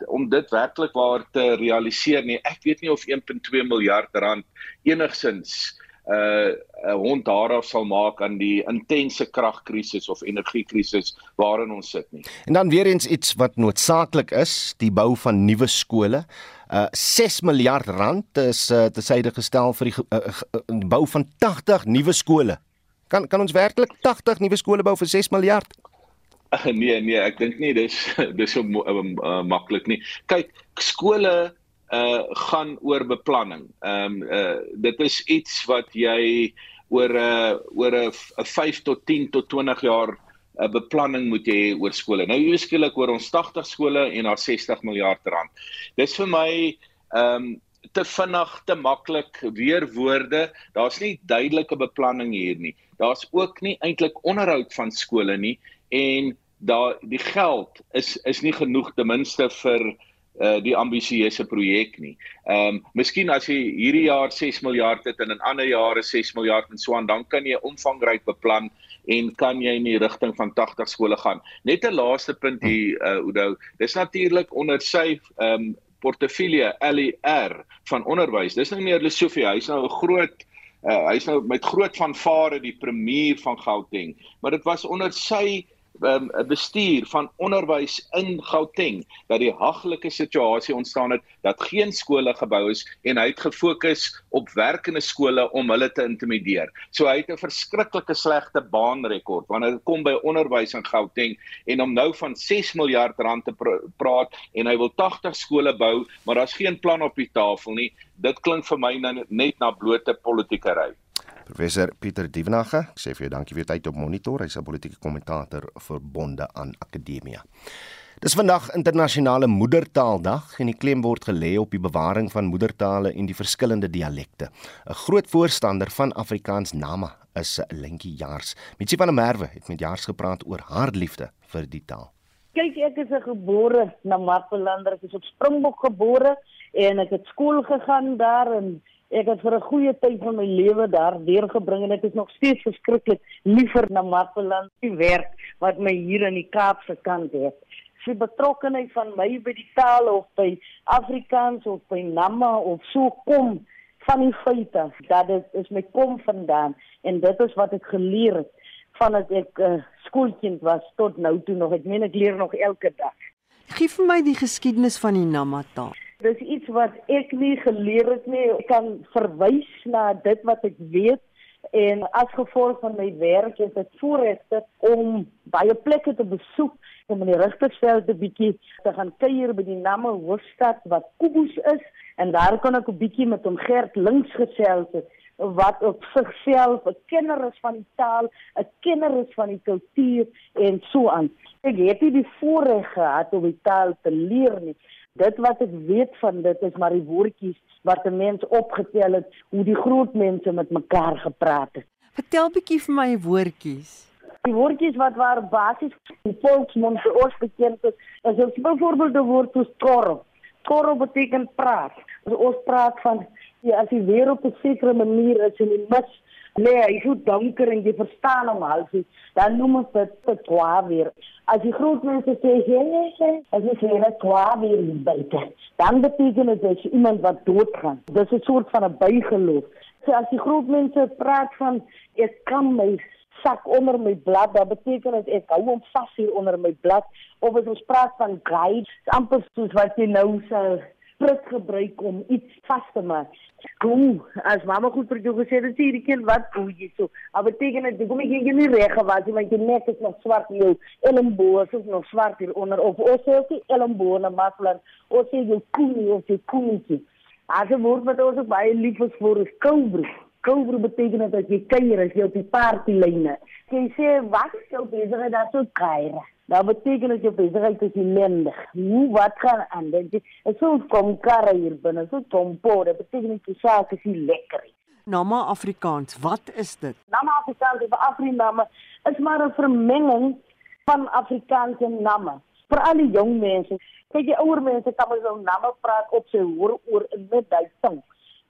om dit werklik waar te realiseer nie. Ek weet nie of 1.2 miljard rand enigsins uh 'n hond daarof sal maak aan die intense kragkrisis of energiekrisis waarin ons sit nie. En dan weer eens iets wat noodsaaklik is, die bou van nuwe skole. Uh 6 miljard rand is uh, te syde gestel vir die uh, uh, bou van 80 nuwe skole. Kan kan ons werklik 80 nuwe skole bou vir 6 miljard? Nee nee, ek dink nie dis dis so uh, uh, maklik nie. Kyk, skole uh gaan oor beplanning. Ehm um, uh dit is iets wat jy oor 'n uh, oor 'n 5 tot 10 tot 20 jaar 'n uh, beplanning moet hê oor skole. Nou jy skielik oor ons 80 skole en daar 60 miljard rand. Dis vir my ehm um, te vinnig, te maklik weer woorde. Daar's nie duidelike beplanning hier nie. Daar's ook nie eintlik onderhoud van skole nie en daar die geld is is nie genoeg ten minste vir uh die ambisieuse projek nie. Ehm um, miskien as jy hierdie jaar 6 miljard het en in ander jare 6 miljard en so aan, dan kan jy omvangryk beplan en kan jy in die rigting van 80 skole gaan. Net 'n laaste punt hier uh Oudo. Dis natuurlik onder sy ehm um, portefeulje LER van onderwys. Dis nou meer Lesofie, hy's nou 'n groot uh hy's nou met groot vanvare die premier van Gauteng, maar dit was onder sy um, bestuur van onderwys in Gauteng dat die haglike situasie ontstaan het dat geen skole gebou is en hy het gefokus op werkende skole om hulle te intimideer. So hy het 'n verskriklike slegte baanrekord wanneer dit kom by onderwys in Gauteng en om nou van 6 miljard rand te pr praat en hy wil 80 skole bou, maar daar's geen plan op die tafel nie. Dit klink vir my net na blote politiekery. Professor Pieter Dievenage, ek sê vir jou dankie vir jou tyd op Monitor. Hy's 'n politieke kommentator verbonde aan Akademia. Dis vandag internasionale moedertaaldag en die klem word gelê op die bewaring van moedertale en die verskillende dialekte. 'n Groot voorstander van Afrikaans Nama is Lentjie Jaars. Mitsie van der Merwe het met Jaars gepraat oor haar liefde vir die taal. Kyk, ek is 'n gebore Namapelander, ek is op Springbok gebore en ek het skool gegaan daar en Ek het vir 'n goeie tyd van my lewe daar deurgebring en ek is nog steeds verskriklik lief vir Namakoland se werk wat my hier in die Kaapse kant het. Sy betrokkeheid van my by die taal of by Afrikaans of by Nama of so kom van die feite dat dit is my kom vandaan en dit is wat ek geleer het vandat ek 'n uh, eh, skoolkind was tot nou toe nog. Ek meen ek leer nog elke dag. Gee vir my die geskiedenis van die Nama taal. Dis iets wat ek nie geleer het nie. Ek kan verwys na dit wat ek weet en as gevolg van my werk het ek voorregte om baie plekke te besoek om in die Richtersveld 'n bietjie te gaan kuier by die Namme hoofstad wat Kubus is en daar kon ek 'n bietjie met hom Gert links gesels het wat op sigself 'n kenner is van die taal, 'n kenner is van die kultuur en so aan. Ek het nie die voorreg gehad om die taal te leer nie dit wat ek weet van dit is maar die woordjies wat 'n mens opgetel het hoe die groot mense met mekaar gepraat het. Vertel bietjie vir my woordjies. Die woordjies wat waar basies in volksmond vir ons bekend is, is byvoorbeeld die woord soos korro. Korro beteken praat. Dus ons praat van Ja, as die weer op 'n sekere manier is en die mis Nee, hy is donker en jy verstaan hom al. Dan noem ons dit kwaad weer. As die groot mense sê, "Hey, hey," as jy sê dit kwaad weer buite, dan beteken dit dat iemand wat doodgaan. Dis 'n soort van 'n bygeloof. So as die groot mense praat van ek kan my sak onder my blad, dan beteken dit ek hou hom vas hier onder my blad. Of as ons praat van guides, amper soos wat jy nou sê prik gebruik om iets vas te maak. Kom, as mamma goed vir jou gesê het, sê die kind wat doen jy so? Maar beteken dit kom ek jy nie reg gewas nie, want jy net is nog swart jou elmboog is nog swart hier onder of of sê jy elmboog na maklan of sê jy koenie of jy koenie. As 'n woord wat ons baie lief is vir is koubroe. Koubroe beteken dat jy kuier as jy op die partylyne. Jy sê wat is jou besigheid daar so kuier? Dat beteken dat je besigheid is ellendig. Hoe wat gaan aan? Dit is zo'n komkarre hier binnen, zo'n tompo. Dat betekent dat je zaak is niet lekker. Nama Afrikaans, wat is dit? Nama Afrikaans of Afriname is maar een vermenging van Afrikaanse namen. Voor alle jong mensen. Kijk, die oude mensen kan maar zo'n namen praten op zijn hoor oor in met die tong.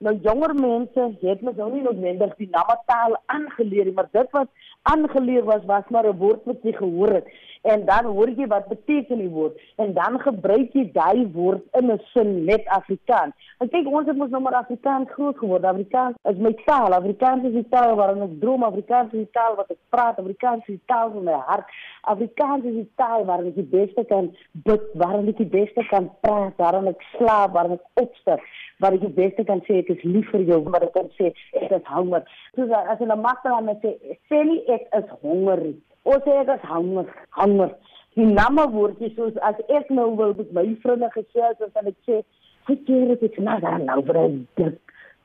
Nou jonger mense het mos nou nie noodwendig die namataal aangeleer nie, maar dit wat aangeleer was was maar 'n woord wat jy gehoor het en dan hoor jy wat beteken die woord en dan gebruik jy daai woord in 'n sin net Afrikaans. En kyk ons het mos nou maar Afrikaans groot geword. Afrikaans is my taal. Afrikaans is die taal waarin ek droom. Afrikaans is die taal wat ek praat. Afrikaans is die taal van my hart. Afrikaans is die taal waarin ek die beste kan bid, waarin ek die beste kan praat, waarin ek slaap, waarin ek opstaan waar ek die beste kan sê ek is lief vir jou, maar ek kan sê ek is honger. So as 'n makkel aan sê, sê nie ek is honger nie. Of sê ek is honger, honger. Die namme woordjies soos as ek nou wil met my vriende gesels dan ek sê, "Hoe keer dit nou dan nou vir dit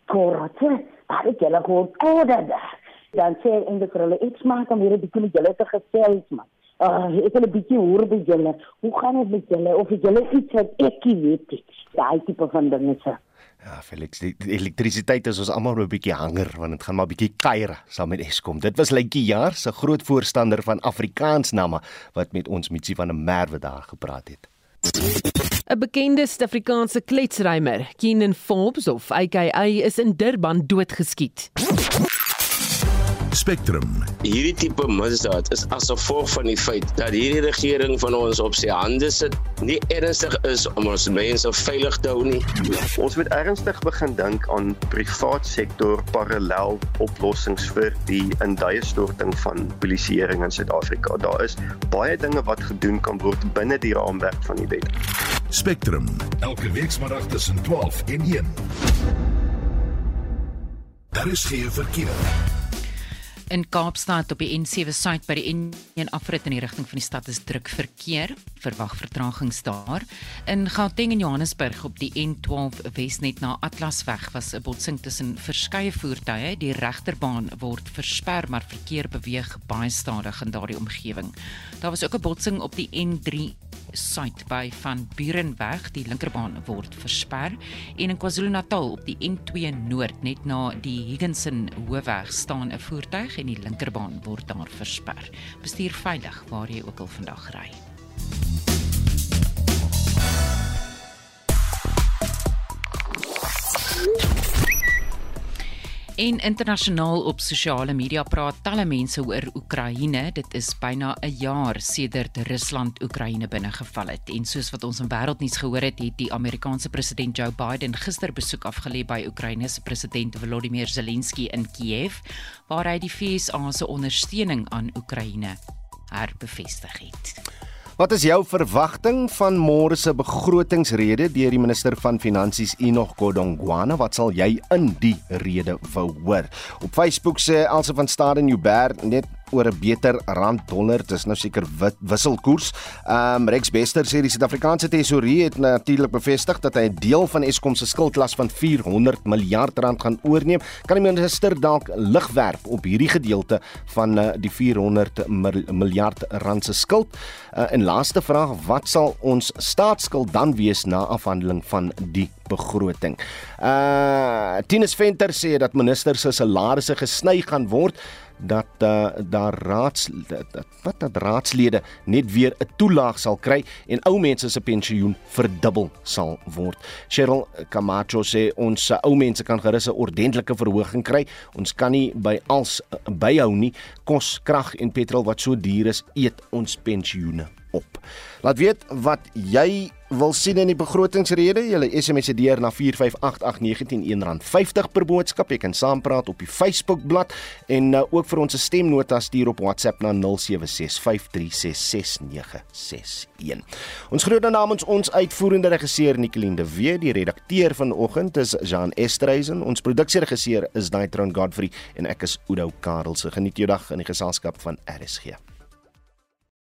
korrate?" Maar ek hulle hoor korrade. Dan sê ek in die krulle, "Ek smaak om hier 'n bietjie met julle te gesels, man." Uh, ek wil 'n bietjie hoor by julle. Hoe gaan dit met julle? Of julle iets wat ek weet? Daai tipe van dinge se. Ja, Felix, die, die elektrisiteit is ons almal 'n bietjie hanger want dit gaan maar bietjie kuier saam met Eskom. Dit was Lentjie Jaar se groot voorstander van Afrikaans name wat met ons Mitsi van der Merwe daar gepraat het. 'n Bekende Suid-Afrikaanse kletsrymer, Keenan Forbes of AKA is in Durban doodgeskiet. Spectrum. Hierdie tipe misdaad is as gevolg van die feit dat hierdie regering van ons op sy hande sit, nie ernstig is om ons mense veilig te hou nie. Ons moet ernstig begin dink aan privaat sektor parallel oplossings vir die induiestorting van polisieering in Suid-Afrika. Daar is baie dinge wat gedoen kan word binne die raamwerk van die wet. Spectrum, elke weekmiddag tussen 12 en 1. Daar is geen verkeer. In Kaapstad op die N7 suid by die N1 afrit in die rigting van die stad is druk verkeer. Verwag vertragings daar. In Gauteng en Johannesburg op die N12 Wesnet na Atlasweg was 'n botsing tussen verskeie voertuie. Die regterbaan word versper, maar verkeer beweeg baie stadig in daardie omgewing. Daar was ook 'n botsing op die N3 suid by van Burenweg. Die linkerbaan word versper en in KwaZulu-Natal op die N2 noord net na die Higginson Hoofweg staan 'n voertuig en die linkerbaan word daar versper. Bestuur veilig waar jy ook al vandag ry. En internasionaal op sosiale media praat talle mense oor Oekraïne. Dit is byna 'n jaar sedert Rusland Oekraïne binnegeval het. En soos wat ons in wêreldnuus gehoor het, het die Amerikaanse president Joe Biden gister besoek afgelê by Oekraïne se president Volodymyr Zelensky in Kiev, waar hy die VSA se ondersteuning aan Oekraïne herbevestig het. Wat is jou verwagting van môre se begrotingsrede deur die minister van Finansies Enoch Godongwana? Wat sal jy in die rede wou hoor? Op Facebook sê Elsə van Staden Joubert net oor 'n beter rand dollar. Dis nou seker wisselkoers. Um, Rex Bester sê die Suid-Afrikaanse tesourier het natuurlik bevestig dat hy 'n deel van Eskom se skuldlas van 400 miljard rand gaan oorneem. Kan die minister dalk lig werp op hierdie gedeelte van uh, die 400 miljard rand se skuld? Uh, en laaste vraag, wat sal ons staatsskuld dan wees na afhandeling van die begroting? Uh Tinus Venter sê dat minister se salarisse gesny gaan word dat uh, daar raads dat, wat dat raadslede net weer 'n toelaag sal kry en ou mense se pensioen verdubbel sal word. Cheryl Camacho sê ons uh, ou mense kan gerus 'n ordentlike verhoging kry. Ons kan nie by als uh, byhou nie. Kos, krag en petrol wat so duur is, eet ons pensioene op. Laat weet wat jy wil sien in die begrotingsrede. Julle SMS se deur na 4588919 R50 per boodskap. Jy kan saampraat op die Facebook bladsy en uh, ook vir ons 'n stemnota stuur op WhatsApp na 0765366961. Ons groet namens ons uitvoerende regisseur Nicoline de Wet, die redakteur vanoggend is Jean Estreisen, ons produksieregisseur is Daitron Godfrey en ek is Udo Karelse. Geniet jou dag in die geselskap van RSG.